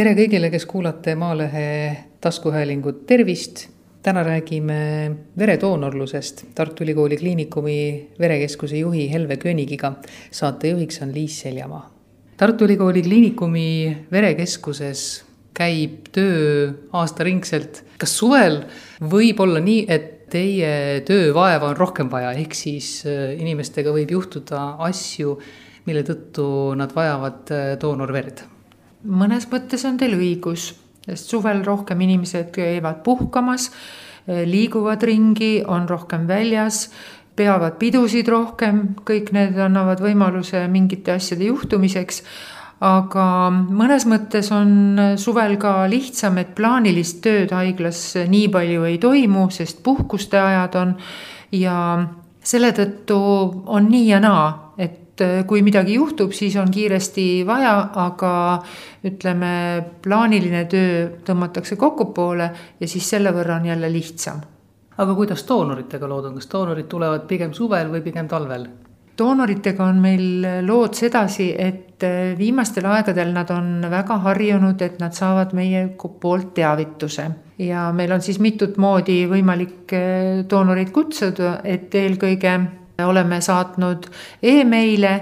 tere kõigile, kes kuulate Maalehe taskuhäälingut, tervist! täna räägime veredoonorlusest Tartu Ülikooli Kliinikumi verekeskuse juhi Helve Königiga. saatejuhiks on Liis Seljamaa. Tartu Ülikooli Kliinikumi verekeskuses käib töö aastaringselt. kas suvel võib olla nii, et teie töövaeva on rohkem vaja, ehk siis äh, inimestega võib juhtuda asju, mille tõttu nad vajavad äh, doonorverd? Mõnes mõttes on teil õigus, sest suvel rohkem inimesed käivad puhkamas, liiguvad ringi, on rohkem väljas, peavad pidusid rohkem, kõik need annavad võimaluse mingite asjade juhtumiseks. Aga mõnes mõttes on suvel ka lihtsam, et plaanilist tööd haiglas nii palju ei toimu, sest puhkuste ajad on. Ja selle tõttu on nii ja naa, et äh, kui midagi juhtub, siis on kiiresti vaja, aga ütleme, plaaniline töö tõmmatakse kokkupoole ja siis selle võrra on jälle lihtsam. aga kuidas doonoritega lood on, kas doonorid tulevad pigem suvel või pigem talvel? doonoritega on meil lood sedasi, et äh, viimastel aegadel nad on väga harjunud, et nad saavad meie poolt teavituse ja meil on siis mitut moodi võimalik äh, doonoreid kutsuda, et eelkõige oleme saatnud emaile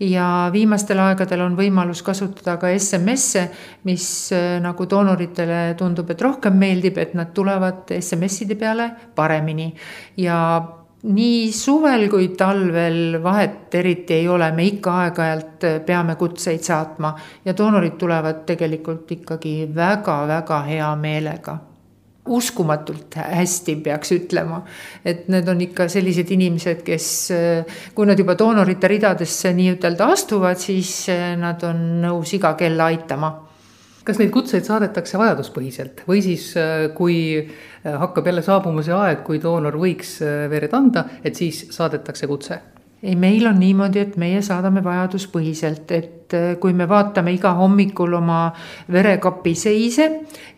ja viimastel aegadel on võimalus kasutada ka SMS-e, mis äh, nagu doonoritele tundub, et rohkem meeldib, et nad tulevad SMS-ide peale paremini. Ja nii suvel kui talvel vahet eriti ei ole, me ikka aeg-ajalt peame kutseid saatma ja doonorid tulevad tegelikult ikkagi väga-väga hea meelega uskumatult hästi, peaks ütlema. et need on ikka sellised inimesed, kes, kui nad juba doonorite ridadesse nii-ütelda astuvad, siis nad on nõus iga kell aitama kas neid kutseid saadetakse vajaduspõhiselt või siis, kui hakkab jälle saabuma see aeg, kui doonor võiks verd anda, et siis saadetakse kutse? Ei, meil on niimoodi, et meie saadame vajaduspõhiselt, et äh, kui me vaatame iga hommikul oma verekapi seise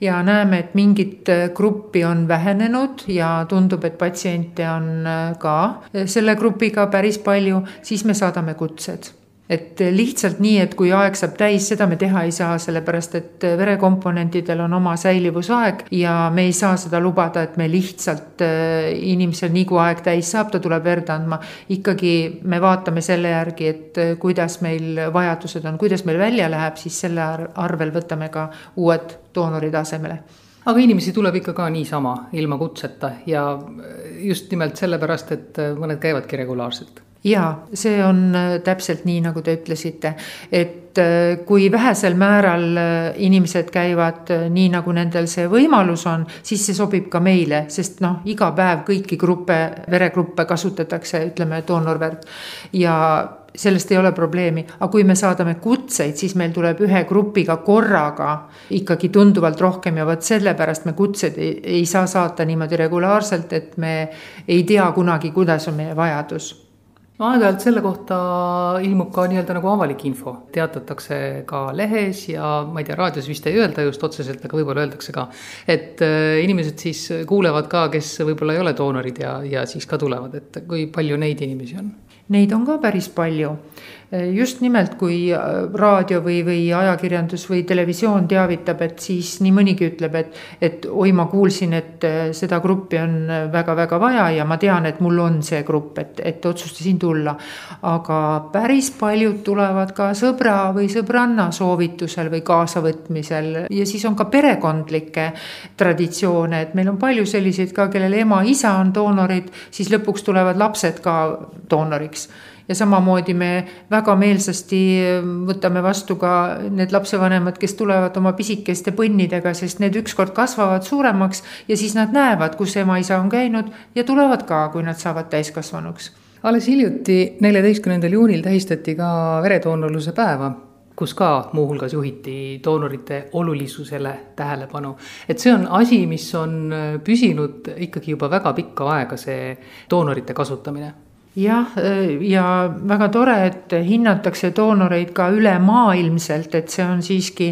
ja näeme, et mingit äh, gruppi on vähenenud ja tundub, et patsiente on äh, ka selle grupiga päris palju, siis me saadame kutsed et lihtsalt nii, et kui aeg saab täis, seda me teha ei saa, sellepärast et verekomponentidel on oma säilivusaeg ja me ei saa seda lubada, et me lihtsalt äh, inimesel nii kui aeg täis saab, ta tuleb verd andma. ikkagi me vaatame selle järgi, et äh, kuidas meil vajadused on, kuidas meil välja läheb, siis selle arvel võtame ka uued doonorid asemele aga inimesi tuleb ikka ka niisama, ilma kutseta ja just nimelt sellepärast, et mõned käivadki regulaarselt jaa, see on äh, täpselt nii, nagu te ütlesite, et äh, kui vähesel määral äh, inimesed käivad nii, nagu nendel see võimalus on, siis see sobib ka meile, sest noh, iga päev kõiki gruppe, veregruppe kasutatakse, ütleme, doonorverd ja sellest ei ole probleemi, aga kui me saadame kutseid, siis meil tuleb ühe grupiga korraga ikkagi tunduvalt rohkem ja vot sellepärast me kutseid ei, ei saa saata niimoodi regulaarselt, et me ei tea kunagi, kuidas on meie vajadus aeg-ajalt selle kohta ilmub ka nii-öelda nagu avalik info, teatatakse ka lehes ja ma ei tea, raadios vist ei öelda just otseselt, aga võib-olla öeldakse ka. et äh, inimesed siis kuulevad ka, kes võib-olla ei ole doonorid ja, ja siis ka tulevad, et kui palju neid inimesi on? Neid on ka päris palju just nimelt, kui äh, raadio või, või ajakirjandus või televisioon teavitab, et siis nii mõnigi ütleb, et, et oi, ma kuulsin, et äh, seda gruppi on väga-väga vaja ja ma tean, et mul on see grupp, et, et otsustasin tulla. aga päris paljud tulevad ka sõbra või sõbranna soovitusel või kaasavõtmisel ja siis on ka perekondlikke traditsioone, et meil on palju selliseid ka, kellel ema-isa on doonorid, siis lõpuks tulevad lapsed ka doonoriks ja samamoodi me väga meelsasti võtame vastu ka need lapsevanemad, kes tulevad oma pisikeste põnnidega, sest need ükskord kasvavad suuremaks ja siis nad näevad, kus ema-isa on käinud ja tulevad ka, kui nad saavad täiskasvanuks alles hiljuti, neljateistkümnendal juunil tähistati ka veredoonorluse päeva, kus ka muuhulgas juhiti doonorite olulisusele tähelepanu. et see on asi, mis on püsinud ikkagi juba väga pikka aega, see doonorite kasutamine jah, ja väga tore, et hinnatakse doonoreid ka ülemaailmselt, et see on siiski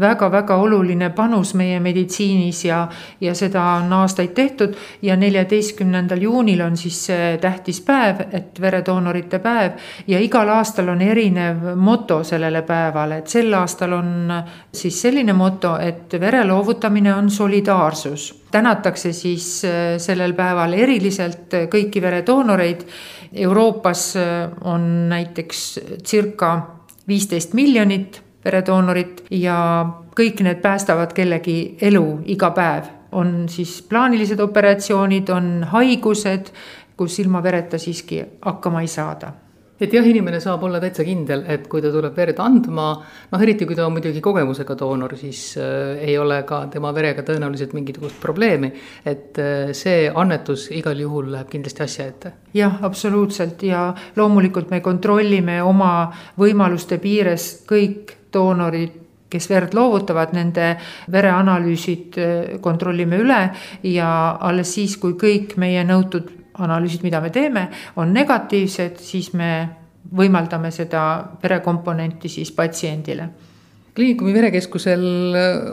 väga-väga oluline panus meie meditsiinis ja, ja seda on aastaid tehtud. ja neljateistkümnendal juunil on siis see tähtis päev, et veredoonorite päev. Ja igal aastal on erinev moto sellele päevale, et sel aastal on siis selline moto, et vere loovutamine on solidaarsus. Tänatakse siis sellel päeval eriliselt kõiki veredoonoreid Euroopas äh, on näiteks circa viisteist miljonit veredoonorit ja kõik need päästavad kellegi elu iga päev. on siis plaanilised operatsioonid, on haigused, kus ilma vereta siiski hakkama ei saada et jah, inimene saab olla täitsa kindel, et kui ta tuleb verd andma, noh, eriti kui ta on muidugi kogemusega doonor, siis äh, ei ole ka tema verega tõenäoliselt mingisugust probleemi. et äh, see annetus igal juhul läheb kindlasti asja ette. jah, absoluutselt ja loomulikult me kontrollime oma võimaluste piires kõik doonorid kes verd loovutavad, nende vereanalüüsid äh, kontrollime üle ja alles siis, kui kõik meie nõutud analüüsid, mida me teeme, on negatiivsed, siis me võimaldame seda verekomponenti siis patsiendile. kliinikumi verekeskusel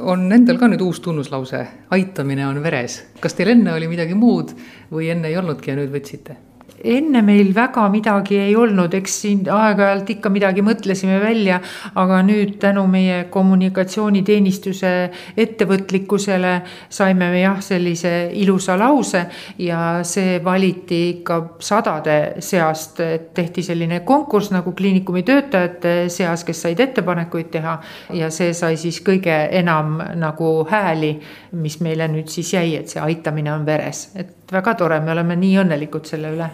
on endal ka nüüd uus tunnuslause, aitamine on veres. kas teil enne oli midagi muud või enne ei olnudki ja nüüd võtsite? Enne meil väga midagi ei olnud, eks siin aeg-ajalt ikka midagi mõtlesime välja, aga nüüd tänu meie kommunikatsiooniteenistuse ettevõtlikkusele saime me jah, sellise ilusa lause ja see valiti ikka sadade seast, et tehti selline konkurss nagu kliinikumi töötajate seas, kes said ettepanekuid teha ja see sai siis kõige enam nagu hääli, mis meile nüüd siis jäi, et see aitamine on veres, et väga tore, me oleme nii õnnelikud selle üle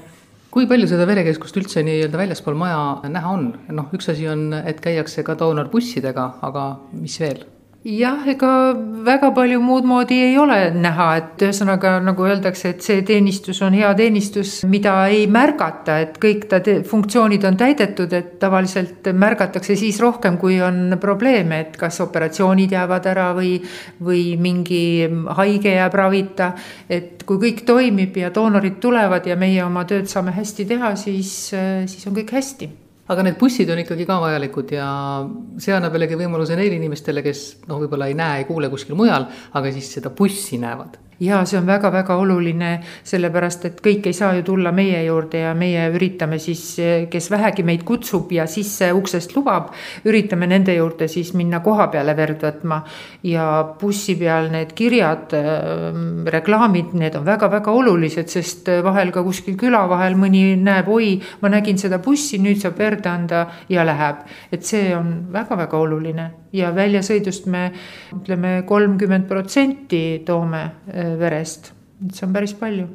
kui palju seda verekeskust üldse nii-öelda väljaspool maja näha on? noh, üks asi on, et käiakse ka doonorbussidega, aga mis veel? Jah, ega väga palju muud moodi ei ole näha, et ühesõnaga nagu öeldakse, et see teenistus on hea teenistus, mida ei märgata, et kõik ta funktsioonid on täidetud, et tavaliselt märgatakse siis rohkem, kui on probleeme, et kas operatsioonid jäävad ära või, või mingi haige jääb ravita. et kui kõik toimib ja doonorid tulevad ja meie oma tööd saame hästi teha, siis, siis on kõik hästi aga need bussid on ikkagi ka vajalikud ja see annab jällegi võimaluse neile inimestele, kes noh, võib-olla ei näe, ei kuule kuskil mujal, aga siis seda bussi näevad ja see on väga-väga oluline, sellepärast et kõik ei saa ju tulla meie juurde ja meie üritame siis, kes vähegi meid kutsub ja sisse uksest lubab, üritame nende juurde siis minna koha peale verd võtma. ja bussi peal need kirjad, ähm, reklaamid, need on väga-väga olulised, sest vahel ka kuskil küla vahel mõni näeb, oi, ma nägin seda bussi, nüüd saab verd anda ja läheb. et see on väga-väga oluline ja väljasõidust me ütleme kolmkümmend protsenti toome äh, verest, et see on päris palju.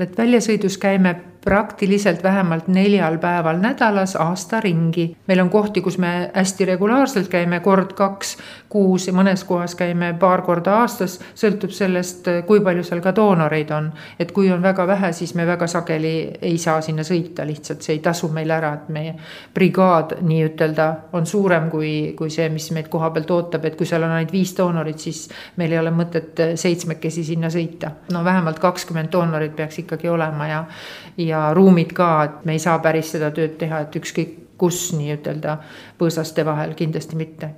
et väljasõidus käime praktiliselt vähemalt neljal päeval nädalas aasta ringi. meil on kohti, kus me hästi regulaarselt käime kord-kaks kuus ja mõnes kohas käime paar korda aastas, sõltub sellest, kui palju seal ka doonoreid on. et kui on väga vähe, siis me väga sageli ei saa sinna sõita, lihtsalt see ei tasu meile ära, et meie brigaad nii-ütelda on suurem kui, kui see, mis meid koha pealt ootab, et kui seal on ainult viis doonorit, siis meil ei ole mõtet seitsmekesi sinna sõita. no vähemalt kakskümmend doonorit peaks ikkagi olema ja, ja ja ruumid ka, et me ei saa päris seda tööd teha, et ükskõik kus nii-ütelda põõsaste vahel, kindlasti mitte.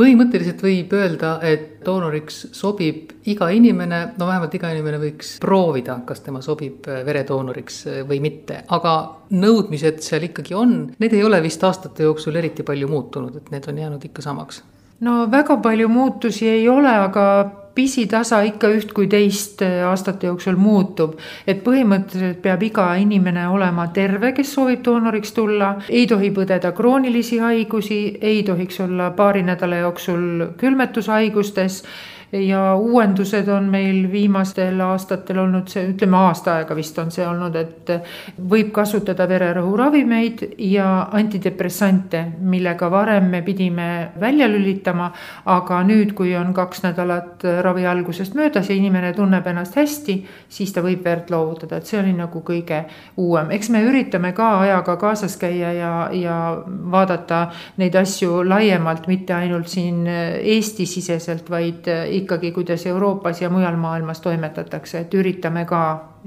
Põhimõtteliselt võib öelda, et doonoriks sobib iga inimene, no vähemalt iga inimene võiks proovida, kas tema sobib veredoonoriks või mitte, aga nõudmised seal ikkagi on, need ei ole vist aastate jooksul eriti palju muutunud, et need on jäänud ikka samaks. no väga palju muutusi ei ole, aga pisitasa ikka üht kui teist äh, aastate jooksul muutub. et põhimõtteliselt peab iga inimene olema terve, kes soovib doonoriks tulla, ei tohi põdeda kroonilisi haigusi, ei tohiks olla paari nädala jooksul külmetushaigustes ja uuendused on meil viimastel aastatel olnud see, ütleme aasta aega vist on see olnud, et võib kasutada vererõhuravimeid ja antidepressante, millega varem me pidime välja lülitama. aga nüüd, kui on kaks nädalat ravi algusest möödas ja inimene tunneb ennast hästi, siis ta võib verd loovutada, et see oli nagu kõige uuem, eks me üritame ka ajaga kaasas käia ja, ja vaadata neid asju laiemalt, mitte ainult siin Eesti-siseselt, vaid ikkagi, kuidas Euroopas ja mujal maailmas toimetatakse, et üritame ka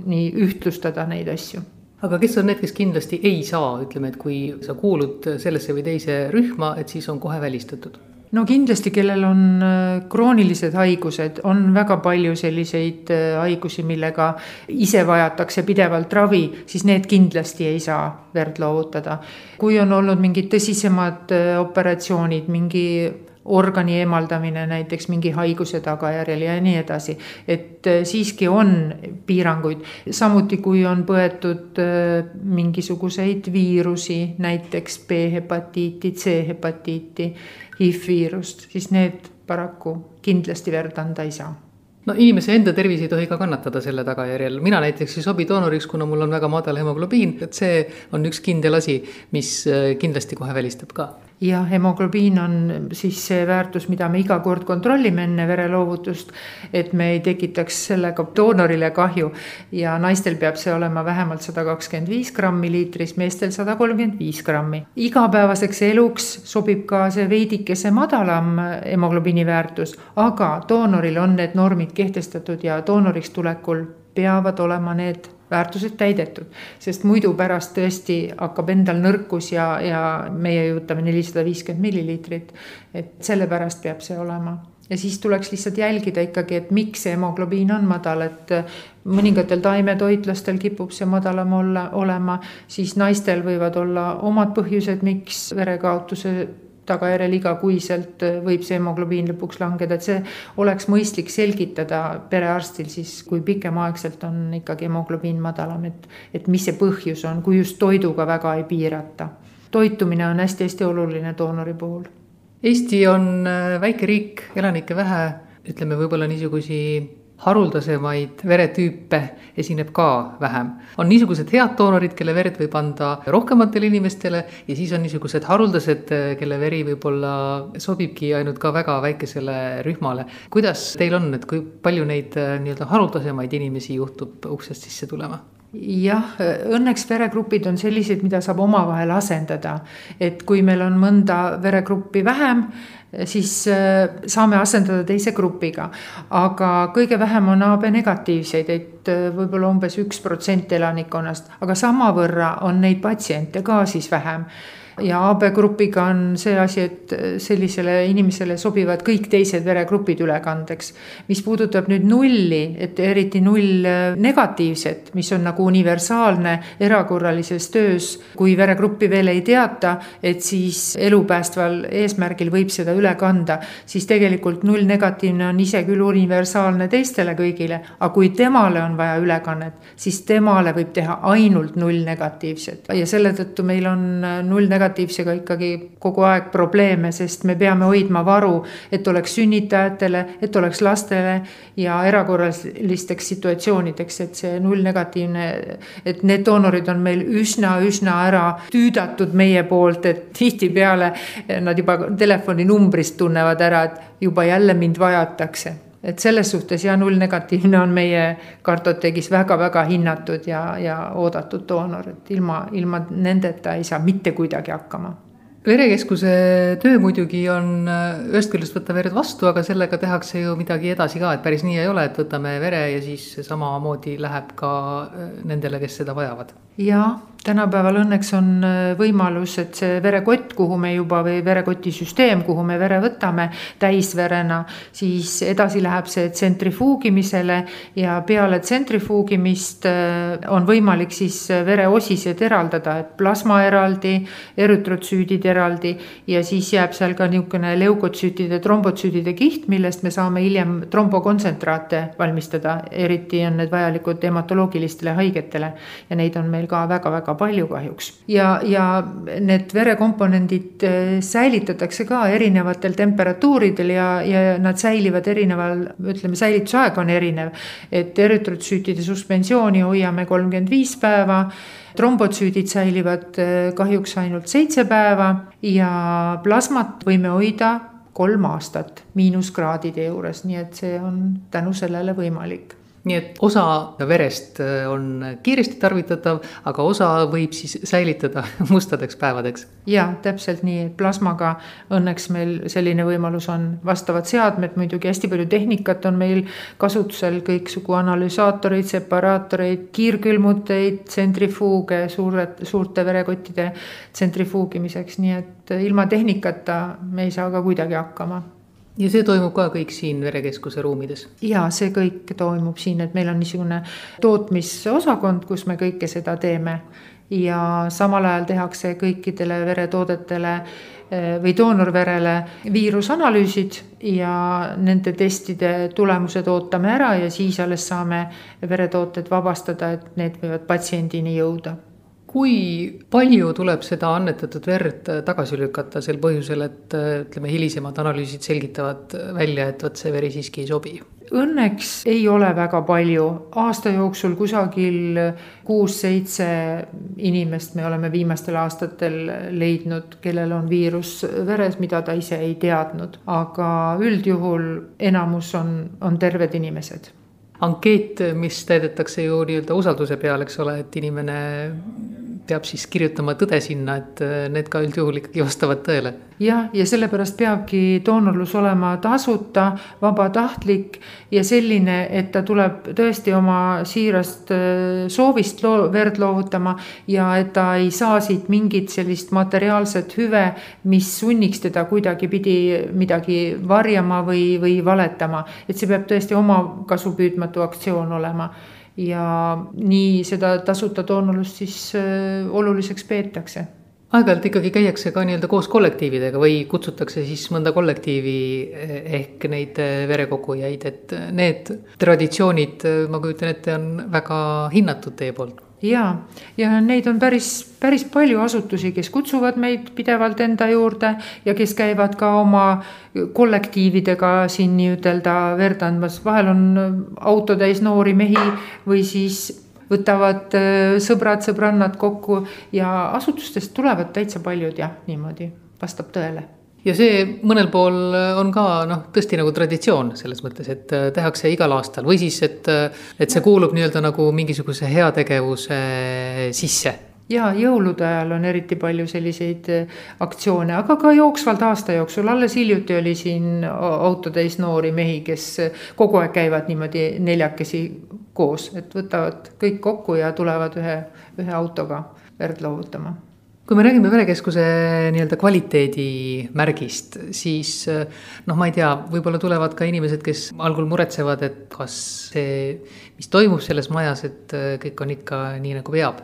nii ühtlustada neid asju aga kes on need, kes kindlasti ei saa, ütleme, et kui sa kuulud sellesse või teise rühma, et siis on kohe välistatud? no kindlasti, kellel on äh, kroonilised haigused, on väga palju selliseid äh, haigusi, millega ise vajatakse pidevalt ravi, siis need kindlasti ei saa verd loovutada. kui on olnud mingid tõsisemad äh, operatsioonid, mingi organi eemaldamine näiteks mingi haiguse tagajärjel ja nii edasi. et äh, siiski on piiranguid, samuti kui on põetud äh, mingisuguseid viirusi, näiteks B-hepatiiti, C-hepatiiti, HIV-viirust, siis need paraku kindlasti verd anda ei saa no inimese enda tervis ei tohi ka kannatada selle tagajärjel, mina näiteks ei sobi doonoriks, kuna mul on väga madal hemoglobiin, et see on üks kindel asi, mis äh, kindlasti kohe välistab ka ja hemoglobiin on siis see väärtus, mida me iga kord kontrollime enne vereloovutust, et me ei tekitaks sellega doonorile kahju. ja naistel peab see olema vähemalt sada kakskümmend viis grammi liitris, meestel sada kolmkümmend viis grammi. igapäevaseks eluks sobib ka see veidikese madalam hemoglobiini väärtus, aga doonoril on need normid kehtestatud ja doonoriks tulekul peavad olema need väärtused täidetud. sest muidu pärast tõesti hakkab endal nõrkus ja, ja meie võtame nelisada viiskümmend milliliitrit. et sellepärast peab see olema ja siis tuleks lihtsalt jälgida ikkagi, et miks see hemoglobiin on madal, et mõningatel taimetoitlastel kipub see madalam olla, olema, siis naistel võivad olla omad põhjused, miks verekaotuse tagajärjel igakuiselt võib see hemoglobiin lõpuks langeda, et see oleks mõistlik selgitada perearstil siis, kui pikemaaegselt on ikkagi hemoglobiin madalam, et, et mis see põhjus on, kui just toiduga väga ei piirata. toitumine on hästi-hästi oluline doonori puhul. Eesti on äh, väike riik, elanikke vähe, ütleme võib-olla niisugusi haruldasemaid veretüüpe esineb ka vähem. on niisugused head doonorid, kelle verd võib anda rohkematele inimestele ja siis on niisugused haruldased, kelle veri võib-olla sobibki ainult ka väga väikesele rühmale. kuidas teil on, et kui palju neid äh, nii-öelda haruldasemaid inimesi juhtub uksest sisse tulema? jah, õnneks veregrupid on sellised, mida saab omavahel asendada. et kui meil on mõnda veregruppi vähem, siis äh, saame asendada teise grupiga. aga kõige vähem on AB negatiivseid, et äh, võib-olla umbes üks protsent elanikkonnast, aga samavõrra on neid patsiente ka siis vähem ja AB grupiga on see asi, et sellisele inimesele sobivad kõik teised veregrupid ülekandeks. mis puudutab nüüd nulli, et eriti null negatiivset, mis on nagu universaalne erakorralises töös, kui veregruppi veel ei teata, et siis elupäästval eesmärgil võib seda üle kanda, siis tegelikult null negatiivne on ise küll universaalne teistele kõigile, aga kui temale on vaja ülekannet, siis temale võib teha ainult null negatiivset ja selle tõttu meil on null negatiivset negatiivsega ikkagi kogu aeg probleeme, sest me peame hoidma varu, et oleks sünnitajatele, et oleks lastele ja erakorralisteks situatsioonideks, et see nullnegatiivne, et need doonorid on meil üsna-üsna ära tüüdatud meie poolt, et tihtipeale nad juba telefoninumbrist tunnevad ära, et juba jälle mind vajatakse et selles suhtes ja nullnegatiivne on meie kartoteegis väga-väga hinnatud ja, ja oodatud doonor, et ilma, ilma nendeta ei saa mitte kuidagi hakkama verekeskuse töö muidugi on ühest küljest võtta verd vastu, aga sellega tehakse ju midagi edasi ka, et päris nii ei ole, et võtame vere ja siis samamoodi läheb ka nendele, kes seda vajavad. Jaa tänapäeval õnneks on äh, võimalus, et see verekott, kuhu me juba või verekoti süsteem, kuhu me vere võtame täisverena, siis edasi läheb see tsentrifuugimisele ja peale tsentrifuugimist äh, on võimalik siis äh, vereosised eraldada, et plasma eraldi, erütrotsüüdid eraldi ja siis jääb seal ka niisugune leukotsüütide, trombotsüütide kiht, millest me saame hiljem trombokonsentraate valmistada, eriti on need vajalikud hematoloogilistele haigetele ja neid on meil ka väga-väga väga palju kahjuks. ja, ja need verekomponendid äh, säilitatakse ka erinevatel temperatuuridel ja, ja nad säilivad erineval, ütleme, säilitusaeg on erinev. et erütrotsüütide suspensiooni hoiame kolmkümmend viis päeva trombotsüüdid säilivad äh, kahjuks ainult seitse päeva ja plasmat võime hoida kolm aastat miinuskraadide juures, nii et see on tänu sellele võimalik nii et osa verest äh, on kiiresti tarvitatav, aga osa võib siis säilitada mustadeks päevadeks. ja täpselt nii, plasmaga õnneks meil selline võimalus on, vastavad seadmed, muidugi hästi palju tehnikat on meil kasutusel, kõiksugu analüsaatoreid, separaatoreid, kiirkülmuteid, tsentrifuuge, suured, suurte verekottide tsentrifuugimiseks, nii et ilma tehnikata me ei saa ka kuidagi hakkama ja see toimub ka kõik siin verekeskuse ruumides? ja see kõik toimub siin, et meil on niisugune tootmisosakond, kus me kõike seda teeme. ja samal ajal tehakse kõikidele veretoodetele eh, või doonorverele viirusanalüüsid ja nende testide tulemused ootame ära ja siis alles saame veretooted vabastada, et need võivad patsiendini jõuda kui palju tuleb seda annetatud verd tagasi lükata sel põhjusel, et ütleme, hilisemad analüüsid selgitavad välja, et vot see veri siiski ei sobi? Õnneks ei ole väga palju, aasta jooksul kusagil kuus-seitse inimest me oleme viimastel aastatel leidnud, kellel on viirus veres, mida ta ise ei teadnud, aga üldjuhul enamus on, on terved inimesed. Ankeet, mis täidetakse ju nii-öelda usalduse peal, eks ole, et inimene peab siis kirjutama tõde sinna, et äh, need ka üldjuhul ikkagi vastavad tõele. jah, ja sellepärast peabki doonorlus olema tasuta, vabatahtlik ja selline, et ta tuleb tõesti oma siirast äh, soovist loo-, verd loovutama. ja et ta ei saa siit mingit sellist materiaalset hüve, mis sunniks teda kuidagipidi midagi varjama või, või valetama. et see peab tõesti omakasupüüdmatu aktsioon olema ja nii seda tasuta doonorlust siis äh, oluliseks peetakse. Aeg-ajalt ikkagi käiakse ka nii-öelda koos kollektiividega või kutsutakse siis mõnda kollektiivi eh, ehk neid eh, verekogujaid, et need traditsioonid, ma kujutan ette, on väga hinnatud teie poolt ja, ja neid on päris, päris palju asutusi, kes kutsuvad meid pidevalt enda juurde ja kes käivad ka oma kollektiividega siin nii-ütelda verd andmas, vahel on autotäis noori mehi või siis võtavad äh, sõbrad-sõbrannad kokku ja asutustest tulevad täitsa paljud jah, niimoodi, vastab tõele ja see mõnel pool on ka noh, tõesti nagu traditsioon selles mõttes, et äh, tehakse igal aastal. Või siis, et, äh, et see kuulub nii-öelda nagu mingisuguse heategevuse sisse. Ja jõulude ajal on eriti palju selliseid äh, aktsioone, aga ka jooksvalt aasta jooksul, alles hiljuti oli siin autotäis noori mehi, kes kogu aeg käivad niimoodi neljakesi koos, et võtavad kõik kokku ja tulevad ühe, ühe autoga verd loovutama kui me räägime verekeskuse nii-öelda kvaliteedimärgist, siis noh, ma ei tea, võib-olla tulevad ka inimesed, kes algul muretsevad, et kas see, mis toimub selles majas, et kõik on ikka nii, nagu peab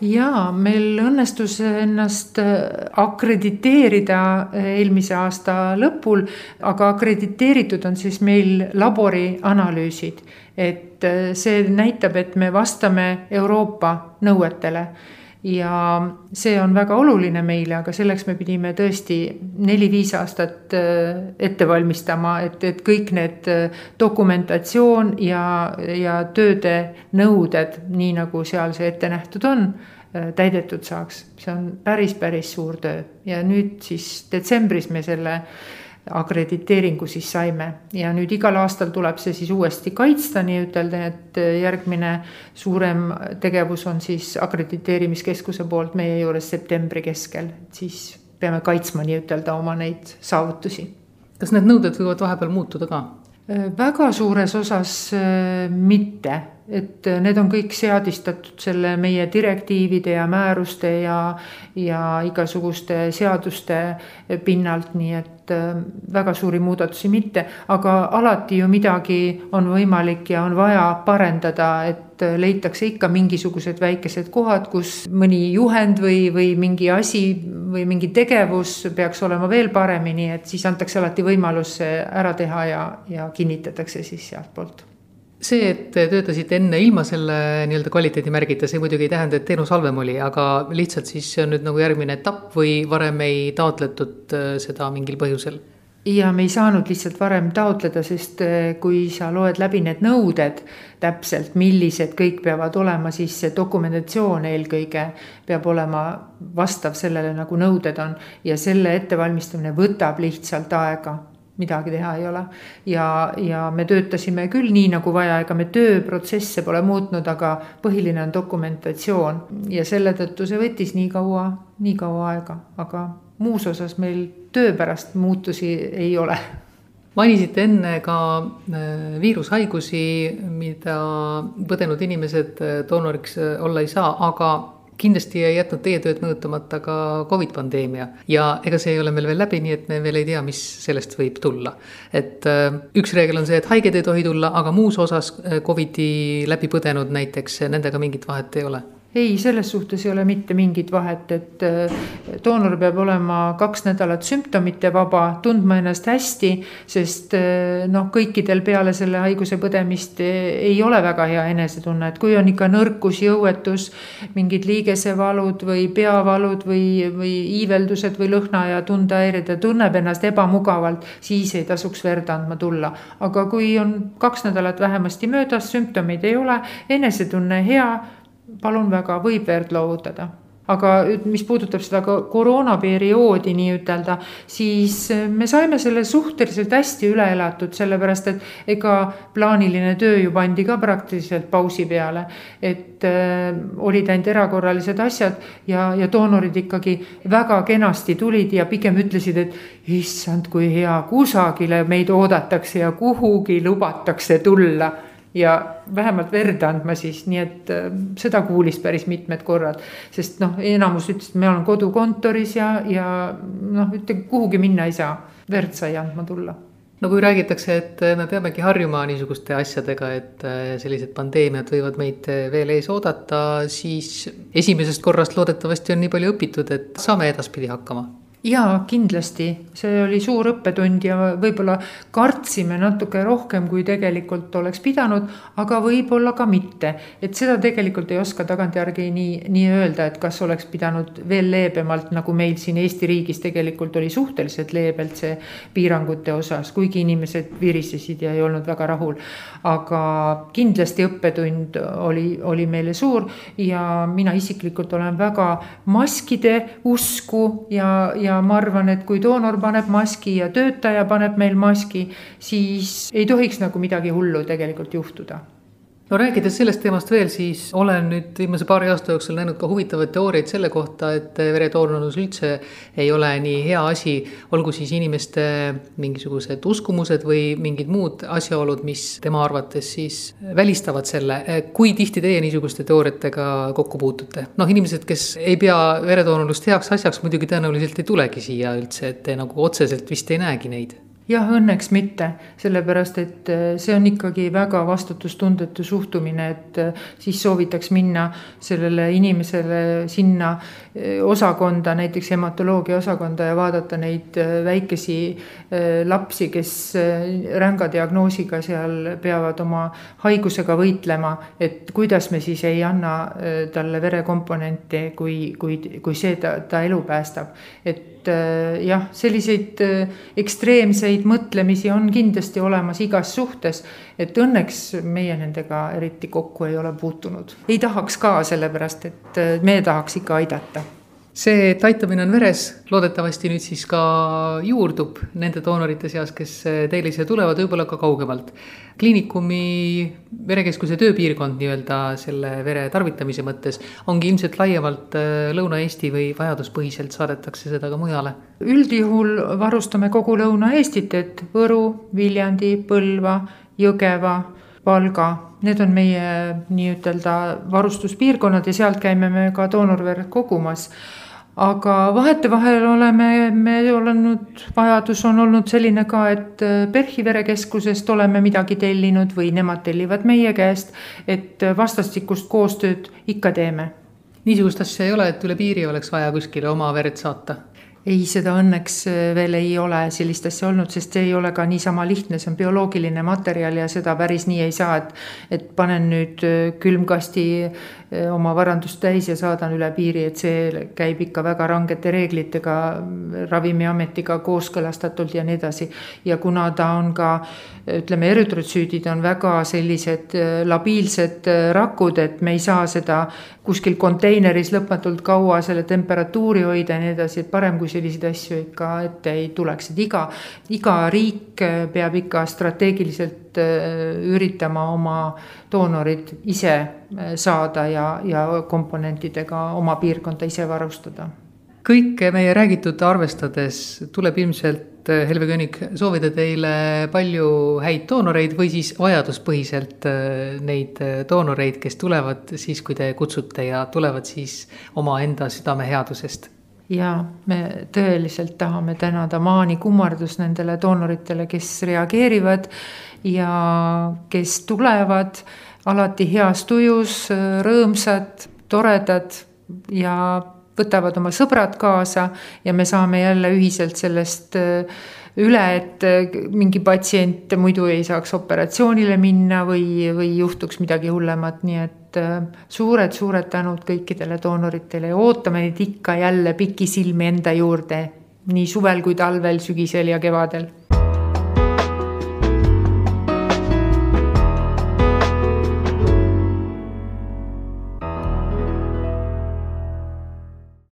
jaa, meil õnnestus ennast akrediteerida eelmise aasta lõpul, aga akrediteeritud on siis meil laborianalüüsid. et see näitab, et me vastame Euroopa nõuetele ja see on väga oluline meile, aga selleks me pidime tõesti neli-viis aastat äh, ette valmistama, et, et kõik need äh, dokumentatsioon ja, ja tööde nõuded, nii nagu seal see ette nähtud on, äh, täidetud saaks. see on päris, päris suur töö ja nüüd siis detsembris me selle akrediteeringu siis saime ja nüüd igal aastal tuleb see siis uuesti kaitsta nii-ütelda, et järgmine suurem tegevus on siis akrediteerimiskeskuse poolt meie juures septembri keskel, siis peame kaitsma nii-ütelda oma neid saavutusi. kas need nõuded võivad vahepeal muutuda ka? väga suures osas äh, mitte, et need on kõik seadistatud selle meie direktiivide ja määruste ja, ja igasuguste seaduste pinnalt, nii et et äh, väga suuri muudatusi mitte, aga alati ju midagi on võimalik ja on vaja parendada, et äh, leitakse ikka mingisugused väikesed kohad, kus mõni juhend või, või mingi asi või mingi tegevus peaks olema veel paremini, et siis antakse alati võimalus see ära teha ja, ja kinnitatakse siis sealtpoolt see, et te töötasite enne ilma selle nii-öelda kvaliteedimärgita, see muidugi ei tähenda, et teenus halvem oli, aga lihtsalt siis see on nüüd nagu järgmine etapp või varem ei taotletud äh, seda mingil põhjusel? ja me ei saanud lihtsalt varem taotleda, sest äh, kui sa loed läbi need nõuded täpselt, millised kõik peavad olema, siis see dokumentatsioon eelkõige peab olema vastav sellele, nagu nõuded on ja selle ettevalmistamine võtab lihtsalt aega midagi teha ei ole. ja, ja me töötasime küll nii nagu vaja, ega me tööprotsesse pole muutnud, aga põhiline on dokumentatsioon. Ja selle tõttu see võttis nii kaua, nii kaua aega, aga muus osas meil töö pärast muutusi ei ole. Mainisite enne ka äh, viirushaigusi, mida põdenud inimesed äh, doonoriks äh, olla ei saa, aga kindlasti ei jätnud teie tööd mõjutamata ka Covid pandeemia ja ega see ei ole meil veel läbi, nii et me veel ei tea, mis sellest võib tulla. et üks reegel on see, et haiged ei tohi tulla, aga muus osas Covidi läbi põdenud näiteks, nendega mingit vahet ei ole ei, selles suhtes ei ole mitte mingit vahet, et äh, doonor peab olema kaks nädalat sümptomite vaba, tundma ennast hästi, sest äh, noh, kõikidel peale selle haiguse põdemist äh, ei ole väga hea enesetunne, et kui on ikka nõrkus, jõuetus, mingid liigesevalud või peavalud või, või iiveldused või lõhna ja tundehäired ja tunneb ennast ebamugavalt, siis ei tasuks verd andma tulla. aga kui on kaks nädalat vähemasti möödas, sümptomeid ei ole, enesetunne hea palun väga, võib verd loovutada aga mis puudutab seda koroonaperioodi nii-ütelda, siis me saime selle suhteliselt hästi üle elatud, sellepärast et ega plaaniline töö ju pandi ka praktiliselt pausi peale. et äh, olid ainult erakorralised asjad ja, ja doonorid ikkagi väga kenasti tulid ja pigem ütlesid, et issand, kui hea, kusagile meid oodatakse ja kuhugi lubatakse tulla ja vähemalt verd andma siis, nii et äh, seda kuulis päris mitmed korrad. sest noh, enamus ütles, et ma olen kodukontoris ja, ja noh, ütle kuhugi minna ei saa, verd sai andma tulla. No kui räägitakse, et me peamegi harjuma niisuguste asjadega, et äh, sellised pandeemiad võivad meid veel ees oodata, siis esimesest korrast loodetavasti on nii palju õpitud, et saame edaspidi hakkama jaa, kindlasti, see oli suur õppetund ja võib-olla kartsime natuke rohkem, kui tegelikult oleks pidanud, aga võib-olla ka mitte. et seda tegelikult ei oska tagantjärgi nii, nii öelda, et kas oleks pidanud veel leebemalt, nagu meil siin Eesti riigis tegelikult oli suhteliselt leebelt see piirangute osas, kuigi inimesed virisesid ja ei olnud väga rahul. aga kindlasti õppetund oli, oli meile suur ja mina isiklikult olen väga maskide usku ja, ja ja ma arvan, et kui doonor paneb maski ja töötaja paneb meil maski, siis ei tohiks nagu midagi hullu tegelikult juhtuda no rääkides sellest teemast veel, siis olen nüüd viimase paari aasta jooksul näinud ka huvitavaid teooriaid selle kohta, et veretoornus üldse ei ole nii hea asi. olgu siis inimeste mingisugused uskumused või mingid muud asjaolud, mis tema arvates siis välistavad selle. kui tihti teie niisuguste teooriatega kokku puutute? noh, inimesed, kes ei pea veretoonulust heaks asjaks, muidugi tõenäoliselt ei tulegi siia üldse, et te nagu otseselt vist ei näegi neid jah, õnneks mitte, sellepärast et äh, see on ikkagi väga vastutustundetu suhtumine, et äh, siis soovitaks minna sellele inimesele sinna äh, osakonda, näiteks hematoloogia osakonda ja vaadata neid väikesi lapsi, kes ränga diagnoosiga seal peavad oma haigusega võitlema, et kuidas me siis ei anna talle verekomponente, kui, kui, kui see ta, ta elu päästab. et jah, selliseid ekstreemseid neid mõtlemisi on kindlasti olemas igas suhtes. et õnneks meie nendega eriti kokku ei ole puutunud. ei tahaks ka, sellepärast et äh, me tahaks ikka aidata see, et aitamine on veres, loodetavasti nüüd siis ka juurdub nende doonorite seas, kes äh, teile siia tulevad, võib-olla ka kaugemalt. kliinikumi verekeskuse tööpiirkond nii-öelda selle vere tarvitamise mõttes ongi ilmselt laiemalt äh, Lõuna-Eesti või vajaduspõhiselt saadetakse seda ka mujale üldjuhul varustame kogu Lõuna-Eestit, et Võru, Viljandi, Põlva, Jõgeva, Valga, need on meie nii-ütelda varustuspiirkonnad ja sealt käime me ka doonorverd kogumas. Aga vahetevahel oleme me olnud, vajadus on olnud selline ka, et PERH-i verekeskusest oleme midagi tellinud või nemad tellivad meie käest, et vastastikust koostööd ikka teeme. Niisugust asja ei ole, et üle piiri oleks vaja kuskile oma verd saata ei, seda õnneks äh, veel ei ole sellist asja olnud, sest see ei ole ka niisama lihtne, see on bioloogiline materjal ja seda päris nii ei saa, et. et panen nüüd äh, külmkasti äh, oma varandust täis ja saadan üle piiri, et see käib ikka väga rangete reeglitega, ravimiametiga kooskõlastatult ja nii edasi. ja kuna ta on ka ütleme, erütrotsüüdid on väga sellised labiilsed rakud, et me ei saa seda kuskil konteineris lõpmatult kaua selle temperatuuri hoida ja nii edasi, et parem, kui see selliseid asju ikka ette ei tuleks, et iga, iga riik peab ikka strateegiliselt üritama oma doonorid ise saada ja, ja komponentidega oma piirkonda ise varustada. Kõike meie räägitut arvestades tuleb ilmselt, äh, Helve König, soovida teile palju häid doonoreid või siis vajaduspõhiselt äh, neid äh, doonoreid, kes tulevad siis, kui te kutsute ja tulevad siis omaenda südameheadusest ja me tõeliselt tahame tänada Maani kummardust nendele doonoritele, kes reageerivad ja kes tulevad. Alati heas tujus, rõõmsad, toredad ja võtavad oma sõbrad kaasa ja me saame jälle ühiselt sellest äh, üle, et äh, mingi patsient muidu ei saaks operatsioonile minna või, või juhtuks midagi hullemat, nii et suured-suured äh, tänud kõikidele doonoritele ja ootame neid ikka jälle pikisilmi enda juurde nii suvel kui talvel, sügisel ja kevadel